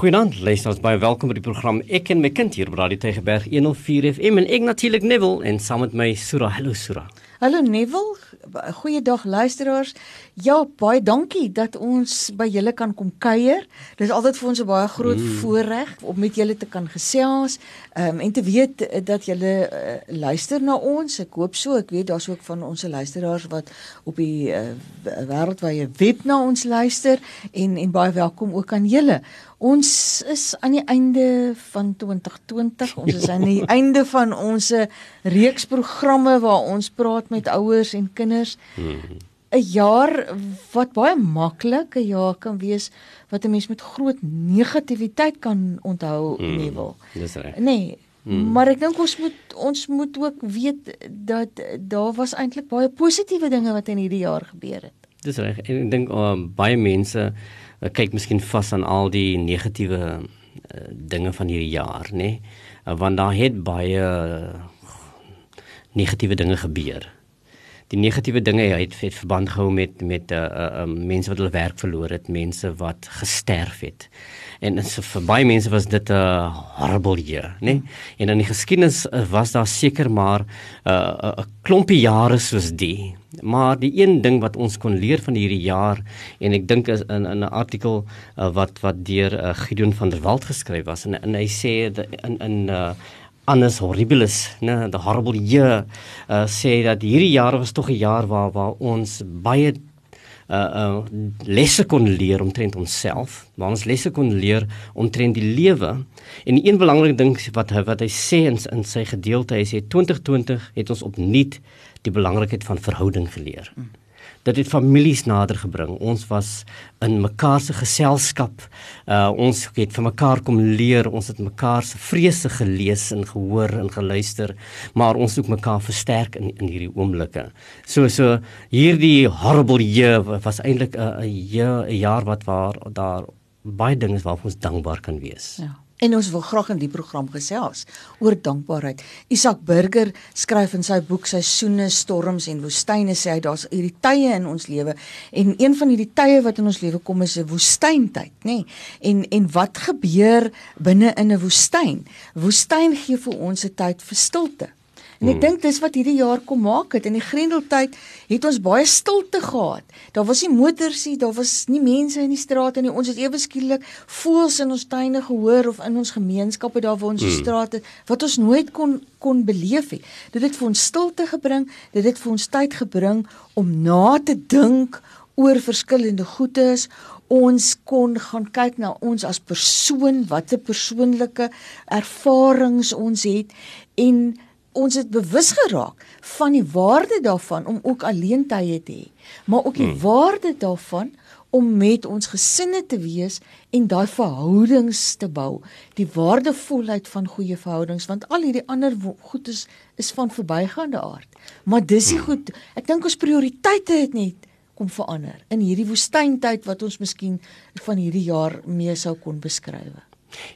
Goeienaand, luisters, baie welkom by die program Ek en my kind hier op Radio Tygerberg 104 FM en ek natuurlik Neville en saam met my Sura. Hallo Sura. Hallo Neville, goeiedag luisteraars. Ja, baie dankie dat ons by julle kan kom kuier. Dit is altyd vir ons 'n baie groot mm. voorreg om met julle te kan gesels um, en te weet dat julle uh, luister na ons. Ek hoop so. Ek weet daar's ook van ons luisteraars wat op die uh, wêreldwye web na ons luister en en baie welkom ook aan julle. Ons is aan die einde van 2020. Ons is aan die einde van ons reeks programme waar ons praat met ouers en kinders. 'n jaar wat baie maklik 'n jaar kan wees wat 'n mens met groot negativiteit kan onthou Hmm. nie wil. Dis reg. Nee. Hmm. Maar ek dink ons moet ons moet ook weet dat daar was eintlik baie positiewe dinge wat in hierdie jaar gebeur het. Dis reg. En ek dink um, baie mense uh, kyk miskien vas aan al die negatiewe uh, dinge van hierdie jaar, nê? Nee? Uh, want daar het baie uh, negatiewe dinge gebeur. Die negatiewe dinge het, het verband gehou met met uh, uh, um, mense wat hulle werk verloor het, mense wat gesterf het. En so vir baie mense was dit 'n horrible year, né? Nee? En in die geskiedenis uh, was daar seker maar 'n uh, 'n klompie jare soos die. Maar die een ding wat ons kon leer van hierdie jaar en ek dink is in 'n artikel uh, wat wat deur uh, Gideon van der Walt geskryf was en, en hy sê dat in in uh, Annus horribilis, né, the horrible year, uh, sê dat hierdie jaar was tog 'n jaar waar waar ons baie uh uh lesse kon leer omtrent onsself, waar ons lesse kon leer omtrent die lewe. En die een belangrike ding wat hy wat hy sê in, in sy gedeelte, hy sê 2020 het ons opnuut die belangrikheid van verhouding geleer. Mm. Dit families nader gebring. Ons was in mekaar se geselskap. Uh ons het vir mekaar kom leer. Ons het mekaar se vrese gelees en gehoor en geluister, maar ons het mekaar versterk in in hierdie oomblikke. So so hierdie horrible year was eintlik 'n 'n jaar wat waar daar baie dinge is waarvoor ons dankbaar kan wees. Ja. En ons wil graag in die program gesels oor dankbaarheid. Isak Burger skryf in sy boek Seisoene, Storms en Woestyne sê hy daar's hierdie tye in ons lewe en een van hierdie tye wat in ons lewe kom is 'n woestyntyd, nê? Nee? En en wat gebeur binne in 'n woestyn? Woestyn gee vir ons 'n tyd vir stilte. En ek dink dis wat hierdie jaar kom maak het. In die Grendeltyd het ons baie stilte gehad. Daar was nie motors nie, daar was nie mense in die strate nie. Ons het ewe skielik voels in ons tuine gehoor of in ons gemeenskappe daar waar ons hmm. strate wat ons nooit kon kon beleef het. Dit het vir ons stilte gebring, dit het vir ons tyd gebring om na te dink oor verskillende goedes. Ons kon gaan kyk na ons as persoon, watter persoonlike ervarings ons het en ons het bewus geraak van die waarde daarvan om ook alleen tye te hê, maar ook die hmm. waarde daarvan om met ons gesinne te wees en daai verhoudings te bou, die waardevolheid van goeie verhoudings want al hierdie ander goed is is van verbygaande aard. Maar dis die goed, ek dink ons prioriteite het net kom verander in hierdie woestyntyd wat ons miskien van hierdie jaar mee sou kon beskryf.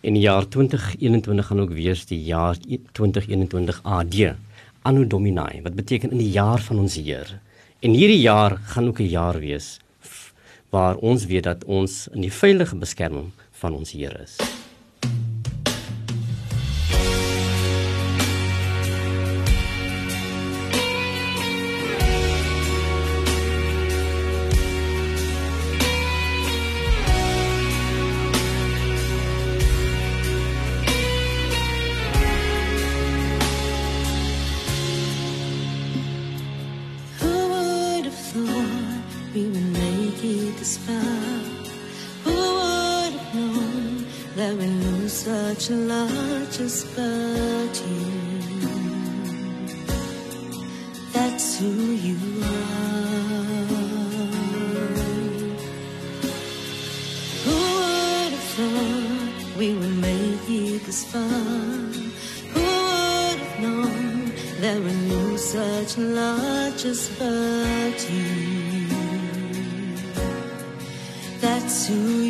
En die jaar 2021 gaan ook wees die jaar 2021 AD, Anno Domini, wat beteken in die jaar van ons Heer. En hierdie jaar gaan ook 'n jaar wees waar ons weet dat ons in die veilige beskerming van ons Here is. to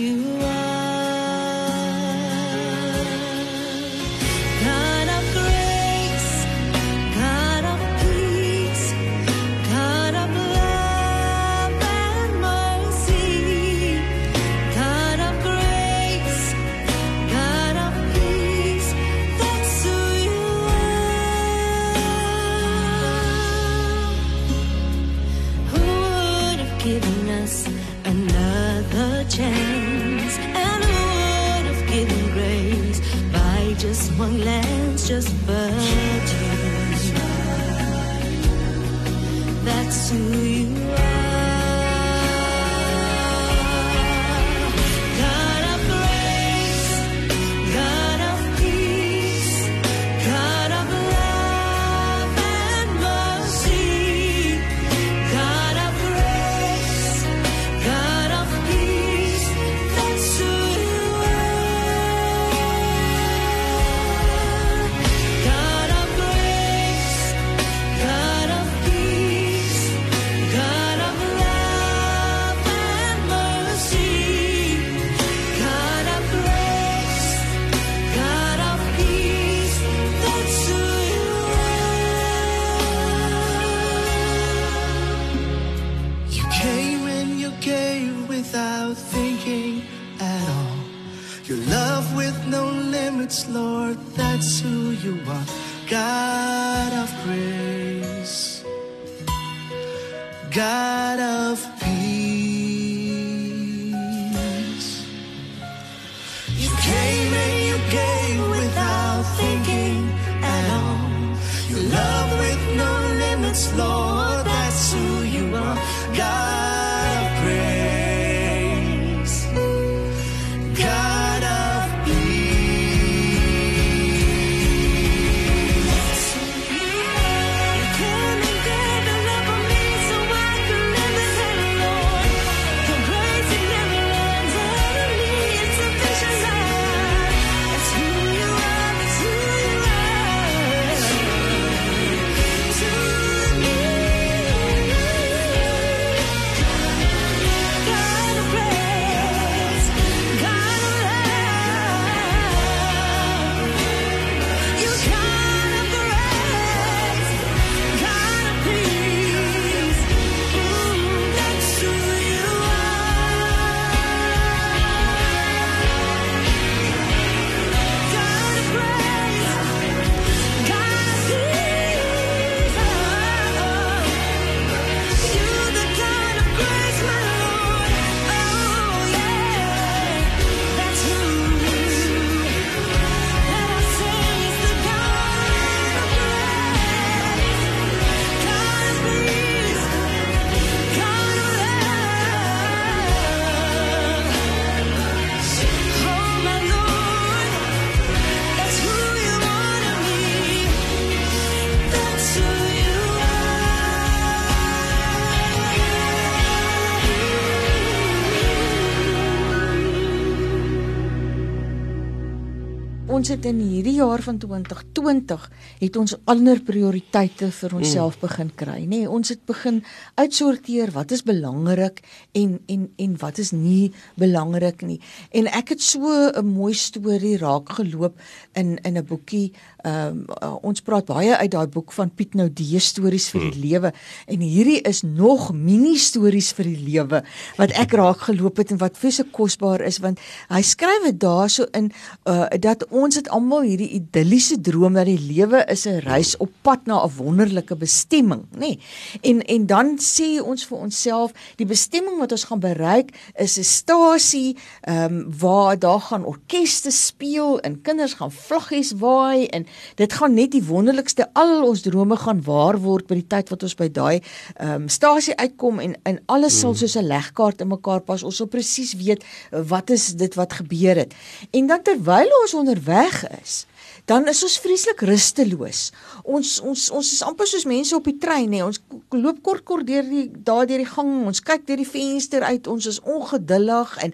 Ons het in hierdie jaar van 2020 het ons ander prioriteite vir onsself begin kry, nê. Nee, ons het begin uitsorteer wat is belangrik en en en wat is nie belangrik nie. En ek het so 'n mooi storie raak geloop in in 'n boekie. Ehm uh, ons praat baie uit daai boek van Piet Noudee stories vir die lewe en hierdie is nog mini stories vir die lewe wat ek raak geloop het en wat vir so kosbaar is want hy skryf dit daarso in uh, dat ons het almal hierdie idilliese droom dat die lewe is 'n reis op pad na 'n wonderlike bestemming, nê. Nee. En en dan sê ons vir onsself die bestemming wat ons gaan bereik is 'n stasie ehm um, waar daar gaan orkeste speel en kinders gaan vlaggies waai en dit gaan net die wonderlikste al ons drome gaan waar word by die tyd wat ons by daai ehm um, stasie uitkom en en alles sal soos 'n legkaart in mekaar pas. Ons sal presies weet wat is dit wat gebeur het. En dan terwyl ons onderweg is, dan is ons vreeslik rusteloos. Ons ons ons is amper soos mense op die trein nê. Ons loop kort kort deur die daar deur die gang. Ons kyk deur die venster uit. Ons is ongeduldig en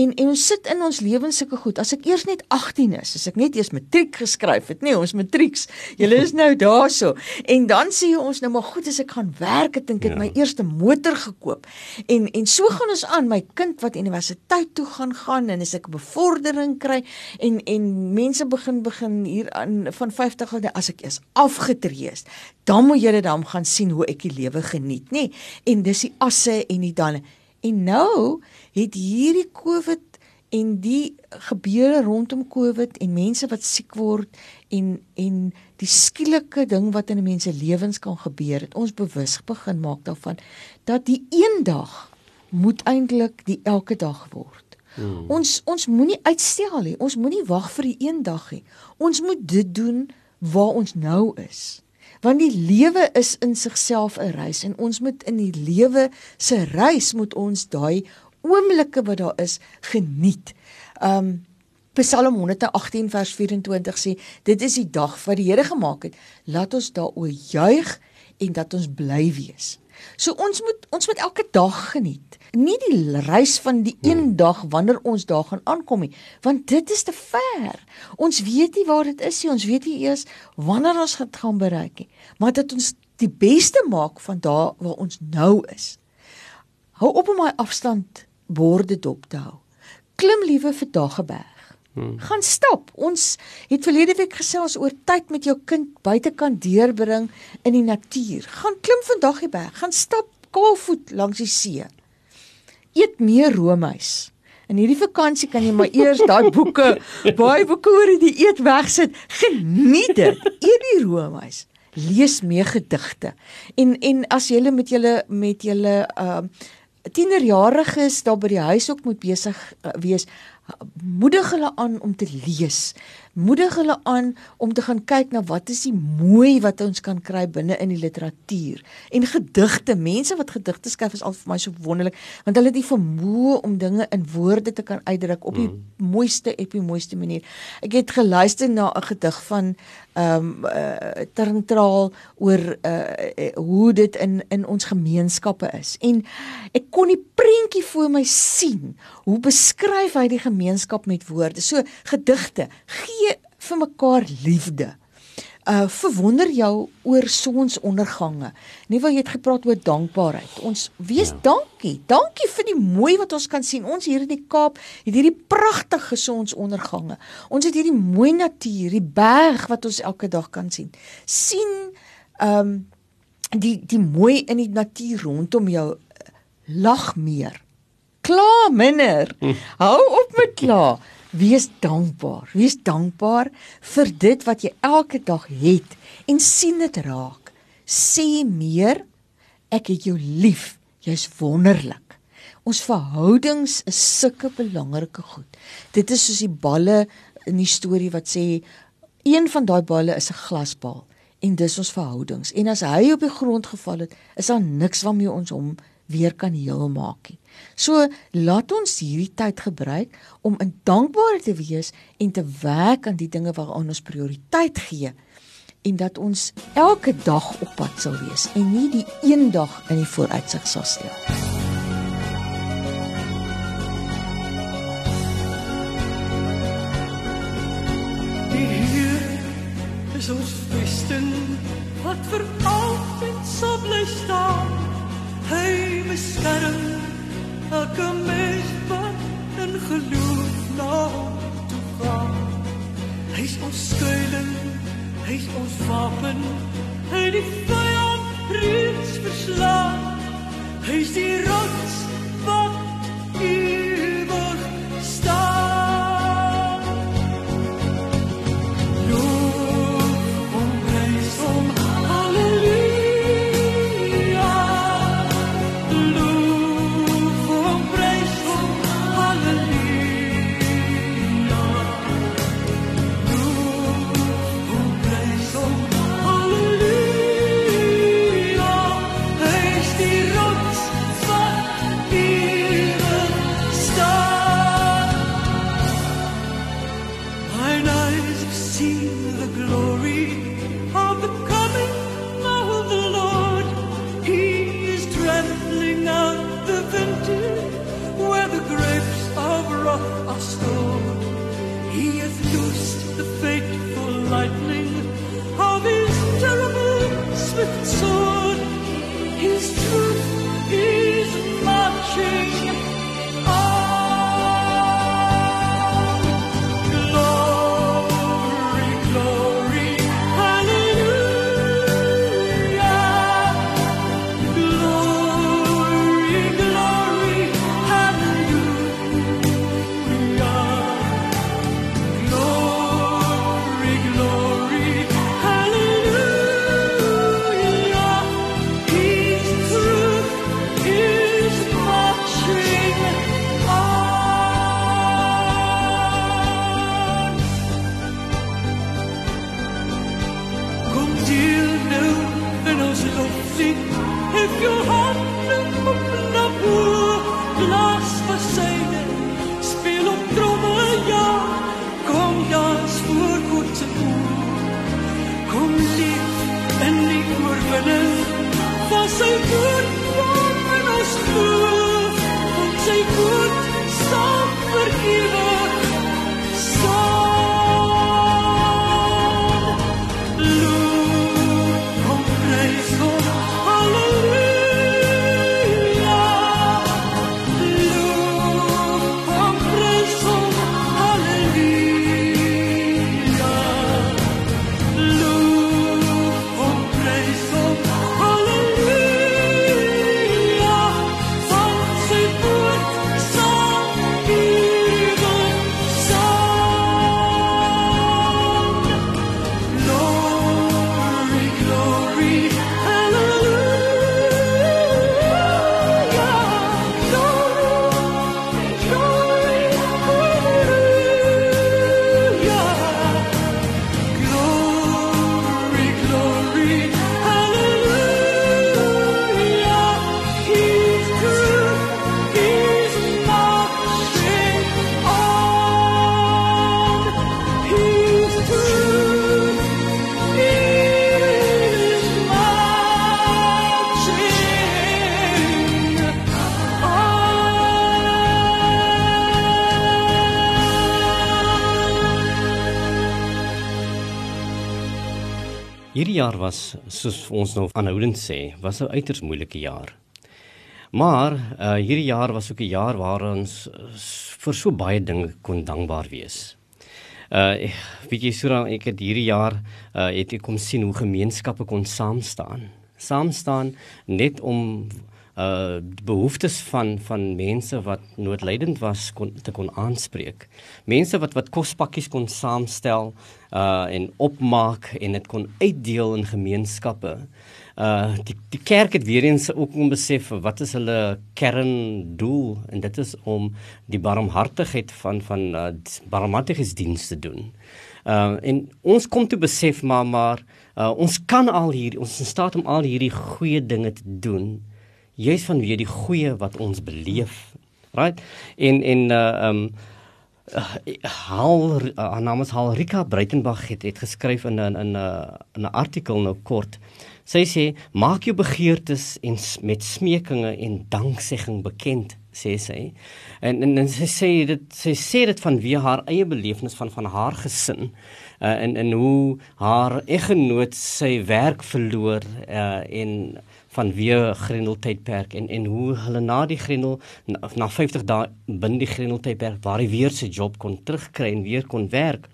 en en ons sit in ons lewens sulke goed. As ek eers net 18 is, as ek net eers matriek geskryf het, nê, ons matrieks. Julle is nou daarso. En dan sê ons nou maar goed as ek gaan werk, ek dink ek Ja. my eerste motor gekoop. En en so gaan ons aan. My kind wat universiteit toe gaan gaan en as ek bevordering kry en en mense begin begin hier aan van 50 jaar as ek eers afgetree is, dan moet julle dan gaan sien hoe ek die lewe geniet, nê? En dis die asse en die dan. En nou het hierdie COVID en die gebeure rondom COVID en mense wat siek word en en die skielike ding wat in mense lewens kan gebeur het ons bewus begin maak daarvan dat die eendag moet eintlik die elke dag word. Hmm. Ons ons moenie uitstel nie. Ons moenie wag vir die een dag nie. Ons moet dit doen waar ons nou is. Want die lewe is in sigself 'n reis en ons moet in die lewe se reis moet ons daai oomblikke wat daar is geniet. Um Psalm 118 vers 24 sê dit is die dag wat die Here gemaak het. Laat ons daaroor juig en dat ons bly wees. So ons moet ons moet elke dag geniet. Nie die reis van die een hmm. dag wanneer ons daar gaan aankom nie, want dit is te ver. Ons weet nie waar dit is nie. Ons weet nie eers wanneer ons dit gaan bereik nie. Maar dat ons die beste maak van daar waar ons nou is. Hou op om my afstand borde dop te hou. Klim liewe vir Daggeberg. Hmm. Gaan stap. Ons het verlede week gesels oor tyd met jou kind buitekant deurbring in die natuur. Gaan klim vandag die berg, gaan stap kaalvoet langs die see. Eet meer roomys. In hierdie vakansie kan jy maar eers daai boeke, baie boeke oor die eet wegsit. Geniet dit. Eet die roomys. Lees meer gedigte. En en as jy met julle met julle uh tienerjariges daar by die huis ook moet besig uh, wees moedig hulle aan om te lees. Moedig hulle aan om te gaan kyk na wat is die mooi wat ons kan kry binne in die literatuur. En gedigte, mense wat gedigte skryf is al vir my so wonderlik want hulle het die vermoë om dinge in woorde te kan uitdruk op die mm. mooiste op die mooiste manier. Ek het geluister na 'n gedig van ehm um, uh, Terntraal oor uh, hoe dit in in ons gemeenskappe is. En ek kon die prentjie voor my sien. Hoe beskryf hy die gemeenskap met woorde? So gedigte gee vir mekaar liefde. Uh verwonder jou oor sonsondergange. Nie waar jy het gepraat oor dankbaarheid. Ons wees ja. dankie. Dankie vir die mooi wat ons kan sien. Ons hier in die Kaap het hierdie pragtige sonsondergange. Ons het hierdie mooi natuur, die berg wat ons elke dag kan sien. sien um die die mooi in die natuur rondom jou lag meer. Kla minder. Hou op met kla. Wees dankbaar. Wees dankbaar vir dit wat jy elke dag het en sien dit raak. Sê meer ek het jou lief. Jy's wonderlik. Ons verhoudings is sulke belangrike goed. Dit is soos die balle in die storie wat sê een van daai balle is 'n glasbal en dis ons verhoudings. En as hy op die grond geval het, is daar niks waarmee ons hom weer kan heel maak nie. So laat ons hierdie tyd gebruik om in dankbaarheid te wees en te werk aan die dinge waaraan ons prioriteit gee en dat ons elke dag op pad sal wees en nie die een dag in die vooruitsig sal stel. Is ons feesten wat vir altyd beskerm elke mens wat in geloof na toe gaan. Hy's ons skuilings hy's ons wapen hy die vyand reeds verslaan. Hy's die rots wat ewig was soos ons nou aanhoudend sê, was 'n uiters moeilike jaar. Maar uh hierdie jaar was ook 'n jaar waar ons vir so baie dinge kon dankbaar wees. Uh weet jy Sura, ek het hierdie jaar uh het ek kom sien hoe gemeenskappe kon saam staan. Saam staan net om uh behoeftes van van mense wat noodlydend was kon te kon aanspreek. Mense wat wat kospakkies kon saamstel uh en opmaak en dit kon uitdeel in gemeenskappe. Uh die die kerk het weer eens ook om besef wat is hulle kerndoel en dit is om die barmhartigheid van van uh, barmhartigheidsdienste te doen. Uh en ons kom toe besef maar maar uh, ons kan al hier ons is in staat om al hierdie goeie dinge te doen juis vanweë die goeie wat ons beleef. Right? En en uh um uh, Hal uh, haar naam is Halrika Breitenberg het het geskryf in 'n in 'n in 'n artikel nou kort. Sy sê maak jou begeertes en met smekinge en danksegging bekend sê sy. En en, en sy sê dit sy sê dit vanweë haar eie belewenis van van haar gesin uh, en en hoe haar eggenoot sy werk verloor uh, en van weer Grendel tydperk en en hoe hulle na die Grendel na, na 50 dae binne die Grendel tydperk waar hy weer sy job kon terugkry en weer kon werk.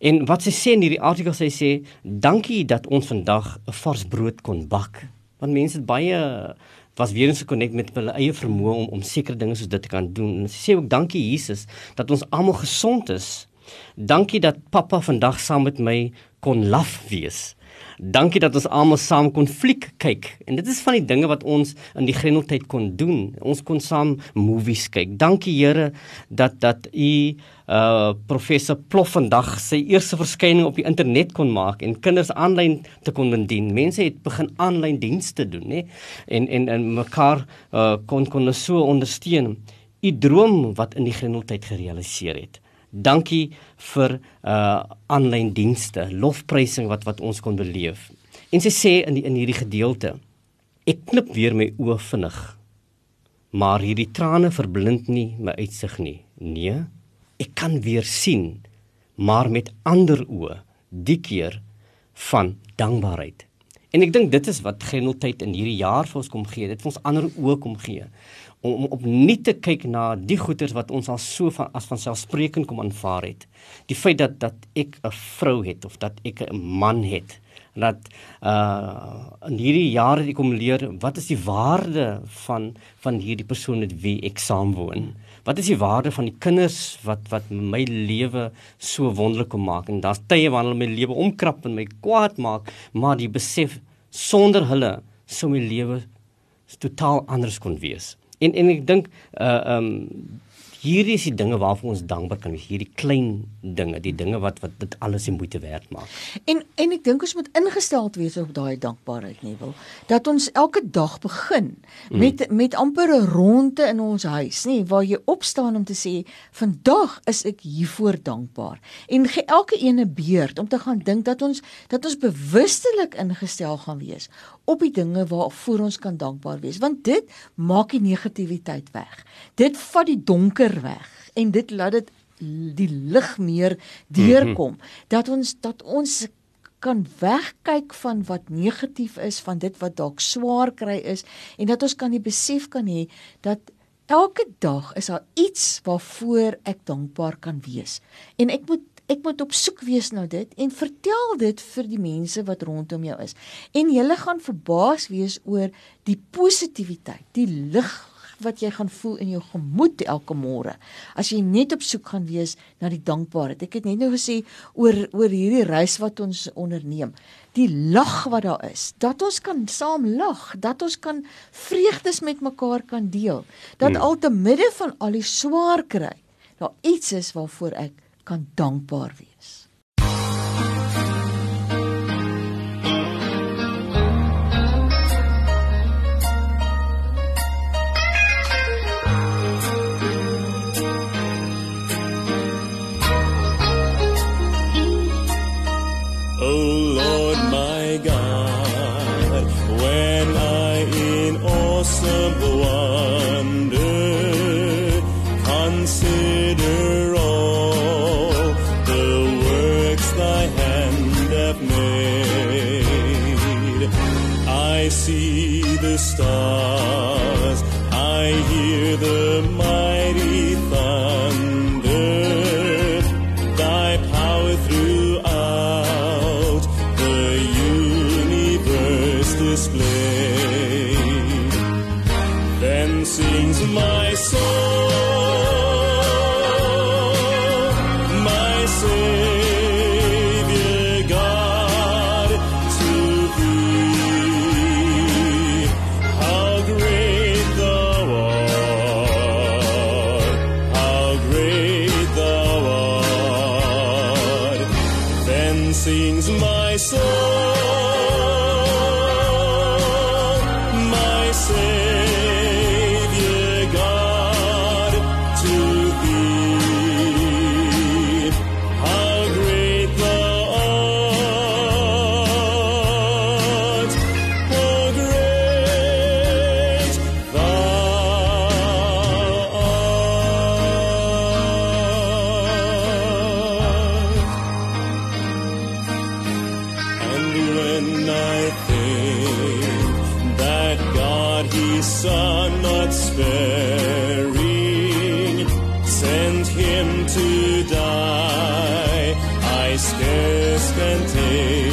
En wat sy sê in hierdie artikel sy sê dankie dat ons vandag 'n vars brood kon bak. Want mense het baie was weer eens gekonnekt met hulle eie vermoë om om sekere dinge soos dit te kan doen. En sy sê ook dankie Jesus dat ons almal gesond is. Dankie dat pappa vandag saam met my kon laf wees. Dankie dat ons almal saam konflik kyk. En dit is van die dinge wat ons in die Grendeltyd kon doen. Ons kon saam movies kyk. Dankie Here dat dat u uh professor Plof vandag sy eerste verskyning op die internet kon maak en kinders aanlyn te kon bedien. Mense het begin aanlyn dienste doen, nê? En en en mekaar uh kon kon so ondersteun. U droom wat in die Grendeltyd gerealiseer het. Dankie vir uh aanlyn dienste, lofprysing wat wat ons kon beleef. En sy sê in die, in hierdie gedeelte: Ek knip weer my oë vinnig. Maar hierdie trane verblind nie my uitsig nie. Nee, ek kan weer sien, maar met ander oë, die keer van dankbaarheid. En ek dink dit is wat Grendeltyd in hierdie jaar vir ons kom gee. Dit vir ons ander oë kom gee om, om opnuut te kyk na die goeders wat ons al so van as van selfsprekend kom aanvaar het. Die feit dat dat ek 'n vrou het of dat ek 'n man het dat uh in hierdie jare ek kom leer wat is die waarde van van hierdie persoon met wie ek saamwoon. Wat is die waarde van die kinders wat wat my lewe so wonderlik kom maak en daar's tye wanneer my lewe omkrap en my kwaad maak, maar die besef sonder hulle sou my lewe totaal anders kon wees. En en ek dink uh um hierdie is die dinge waarvoor ons dankbaar kan wees, hierdie klein dinge, die dinge wat wat dit alles die moeite werd maak. En en ek dink ons moet ingestel wees op daai dankbaarheid nie wil dat ons elke dag begin met mm. met amper 'n ronde in ons huis, nê, waar jy opstaan om te sê vandag is ek hiervoor dankbaar. En ge elke ene beurt om te gaan dink dat ons dat ons bewustelik ingestel gaan wees op die dinge waarvoor ons kan dankbaar wees, want dit maak die negativiteit weg. Dit vat die donker weg en dit laat dit die lig meer deurkom mm -hmm. dat ons dat ons kan wegkyk van wat negatief is van dit wat dalk swaar kry is en dat ons kan die besef kan hê dat elke dag is daar iets waarvoor ek dankbaar kan wees en ek moet ek moet op soek wees na dit en vertel dit vir die mense wat rondom jou is en hulle gaan verbaas wees oor die positiwiteit die lig wat jy gaan voel in jou gemoed elke môre. As jy net op soek gaan wees na die dankbaarheid. Ek het net nou gesê oor oor hierdie reis wat ons onderneem. Die lag wat daar is, dat ons kan saam lag, dat ons kan vreugdes met mekaar kan deel. Dat hmm. al te midde van al die swaar kry, daar iets is waarvoor ek kan dankbaar wees. When I think that God His Son not sparing sent Him to die, I scarce can take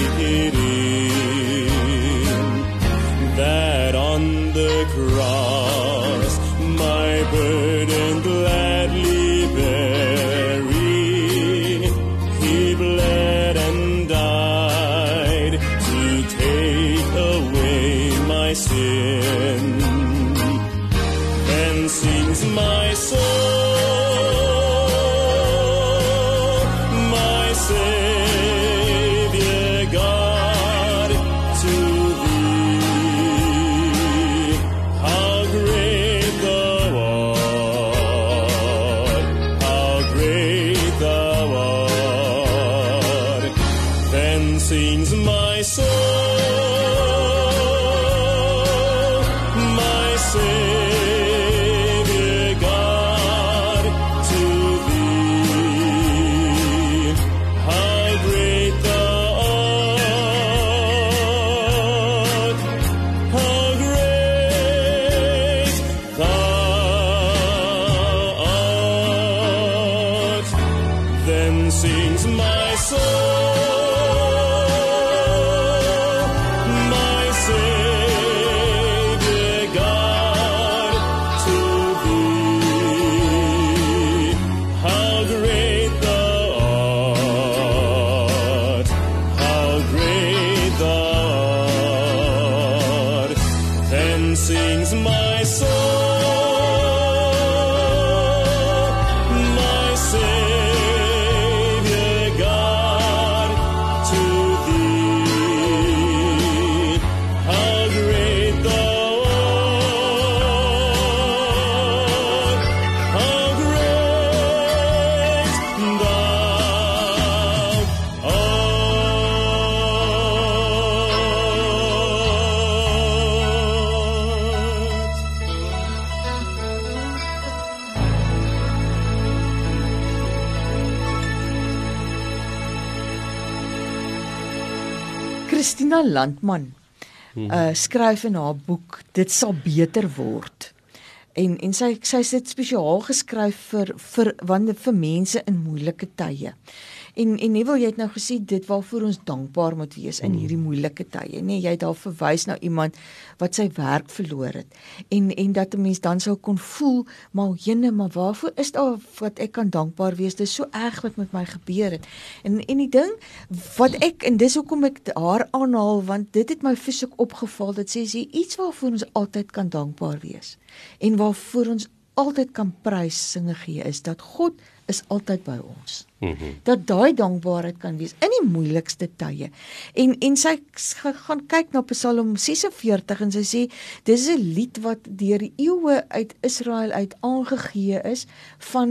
Christina Landman uh skryf in haar boek dit sal beter word. En en sy sy sê dit spesiaal geskryf vir vir wanneer vir mense in moeilike tye. En en Neville jy het nou gesê dit waarvoor ons dankbaar moet wees in hierdie moeilike tye. Nee, jy het daar verwys na iemand wat sy werk verloor het. En en dat 'n mens dan sou kon voel, maar jene, maar waarvoor is daar wat ek kan dankbaar wees? Dis so erg wat met my gebeur het. En en die ding wat ek en dis hoekom ek haar aanhaal want dit het my fisiek opgeval dat sê sy iets waarvoor ons altyd kan dankbaar wees en waarvoor ons altyd kan prys singe gee is dat God is altyd by ons. Mm -hmm. Dat daai dankbaarheid kan wees in die moeilikste tye. En en sy gaan kyk na Psalm 46 en sy sê dis 'n lied wat deur die eeue uit Israel uit aangegee is van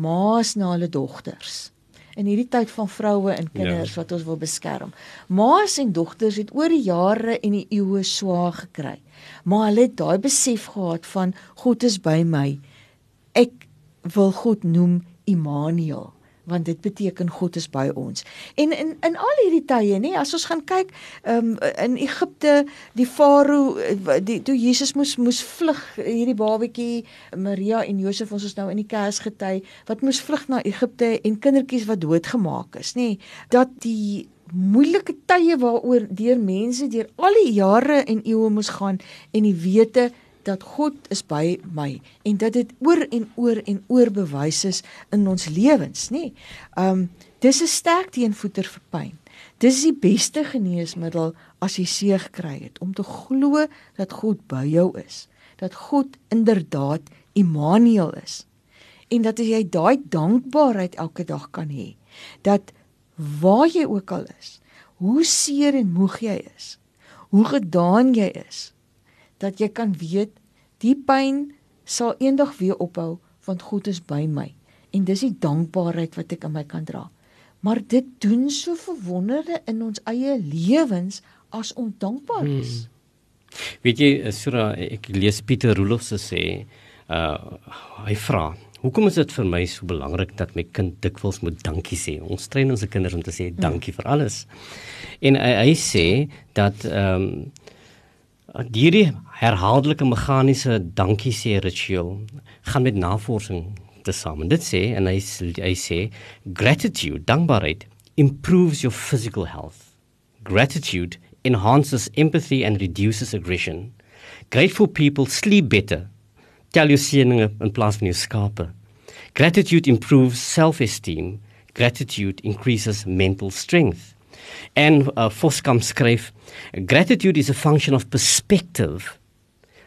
ma's na hulle dogters in hierdie tyd van vroue en kinders ja. wat ons wil beskerm. Ma's en dogters het oor die jare en die eeue swaar gekry. Maar hulle het daai besef gehad van God is by my. Ek wil God noem Immanuel want dit beteken God is by ons. En in in al hierdie tye, nê, as ons gaan kyk, ehm um, in Egipte, die Farao, eh, die toe Jesus moes moes vlug, hierdie babatjie Maria en Josef, ons is nou in die Kersgety, wat moes vlug na Egipte en kindertjies wat doodgemaak is, nê, dat die moeilike tye waaroor deur mense deur al die jare en eeue moes gaan en die wete dat God is by my en dat dit oor en oor en oor bewys is in ons lewens, nê. Um dis 'n sterk teenvoeter vir pyn. Dis die beste geneesmiddel as jy seer gekry het om te glo dat God by jou is, dat God inderdaad Immanuel is. En dat jy daai dankbaarheid elke dag kan hê dat waar jy ook al is, hoe seer en moeg jy is, hoe gedaan jy is, dat jy kan weet die pyn sal eendag weer ophou want God is by my en dis die dankbaarheid wat ek aan my kan dra. Maar dit doen so verwonderde in ons eie lewens as om dankbaar is. Hmm. Weet jy, Sura, ek lees Pieter Roelof se sê, uh hy vra Hoekom is dit vir my so belangrik dat my kind dikwels moet dankie sê? Ons train ons kinders om te sê dankie vir alles. En hy, hy sê dat ehm um, hierdie herhaaldelike meganiese dankie sê ritueel gaan met navorsing tesame. Dit sê en hy hy sê gratitude, dankbaarheid improves your physical health. Gratitude enhances empathy and reduces aggression. Grateful people sleep better tel jou seëninge in plaas van jou skape. Gratitude improves self-esteem. Gratitude increases mental strength. And uh, Foskam skryf, gratitude is a function of perspective.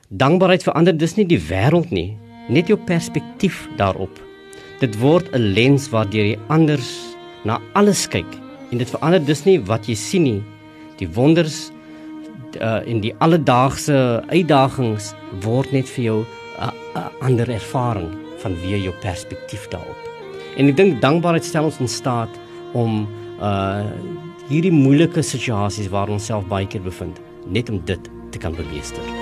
Dankbaarheid verander dus nie die wêreld nie, net jou perspektief daarop. Dit word 'n lens waardeur jy anders na alles kyk en dit verander dus nie wat jy sien nie, die wonders uh, en die alledaagse uitdagings word net vir jou 'n ander ervaring van wie jou perspektief daarop. En ek dink dankbaarheid stel ons in staat om uh hierdie moeilike situasies waar ons self baie keer bevind, net om dit te kan bemeester.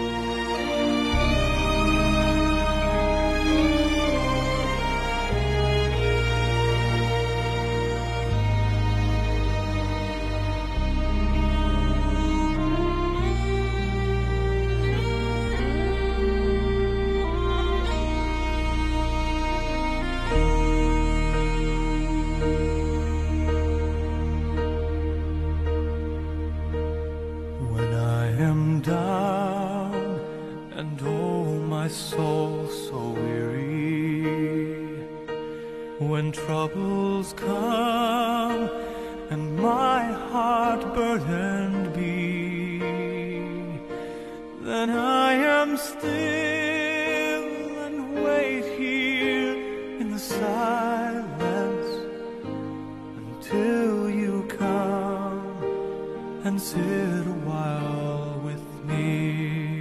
And sit a while with me.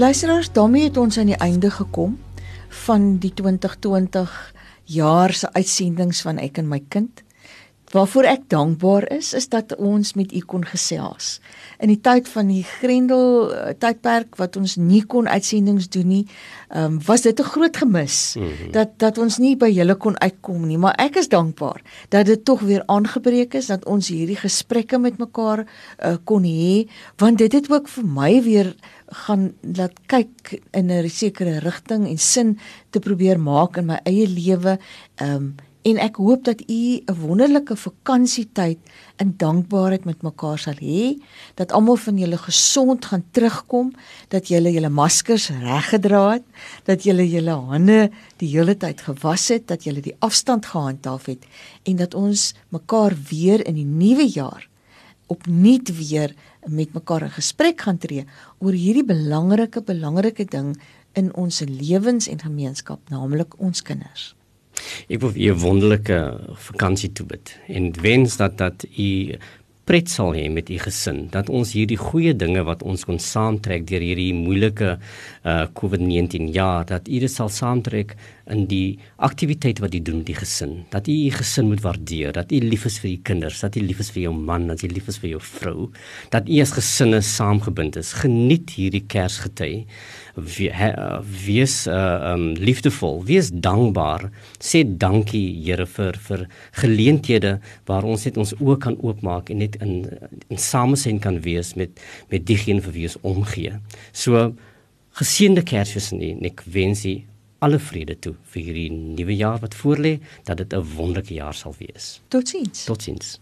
Luisteraars, daarmee het ons aan die einde gekom van die 2020 jaar se uitsendings van Ek en my kind. Waarvoor ek dankbaar is, is dat ons met u kon gesels. In die tyd van die Grendel eh, tydperk wat ons nie kon uitsendings doen nie, um, was dit 'n groot gemis mm -hmm. dat dat ons nie by julle kon uitkom nie, maar ek is dankbaar dat dit tog weer aangebreek is dat ons hierdie gesprekke met mekaar uh, kon hê, want dit het ook vir my weer gaan laat kyk in 'n sekere rigting en sin te probeer maak in my eie lewe. Ehm um, en ek hoop dat u 'n wonderlike vakansietyd in dankbaarheid met mekaar sal hê, dat almal van julle gesond gaan terugkom, dat julle julle maskers reggedra het, dat julle julle hande die hele tyd gewas het, dat julle die afstand gehandhaaf het en dat ons mekaar weer in die nuwe jaar opnuut weer met mekaar in gesprek gaan tree oor hierdie belangrike belangrike ding in ons lewens en gemeenskap, naamlik ons kinders. Ek wil vir u 'n wonderlike vakansie toebid en wens dat dat u pret sal hê met u gesin dat ons hierdie goeie dinge wat ons kon saamtrek deur hierdie moeilike uh COVID-19 jaar dat u dit sal saamtrek in die aktiwiteit wat u doen met die gesin. Dat u u gesin moet waardeer dat u lief is vir u kinders dat u lief is vir jou man dat u lief is vir jou vrou. Dat u as gesinne saamgebind is. Geniet hierdie Kersgety. We, he, uh, wees uh, um liefdevol. Wees dankbaar. Sê dankie Here vir vir geleenthede waar ons net ons oë kan oopmaak en net in in samesyn kan wees met met diegene vir wie ons omgee. So geseënde Kersfees en ek wens u alle vrede toe vir hierdie nuwe jaar wat voorlê dat dit 'n wonderlike jaar sal wees. Totsiens. totsiens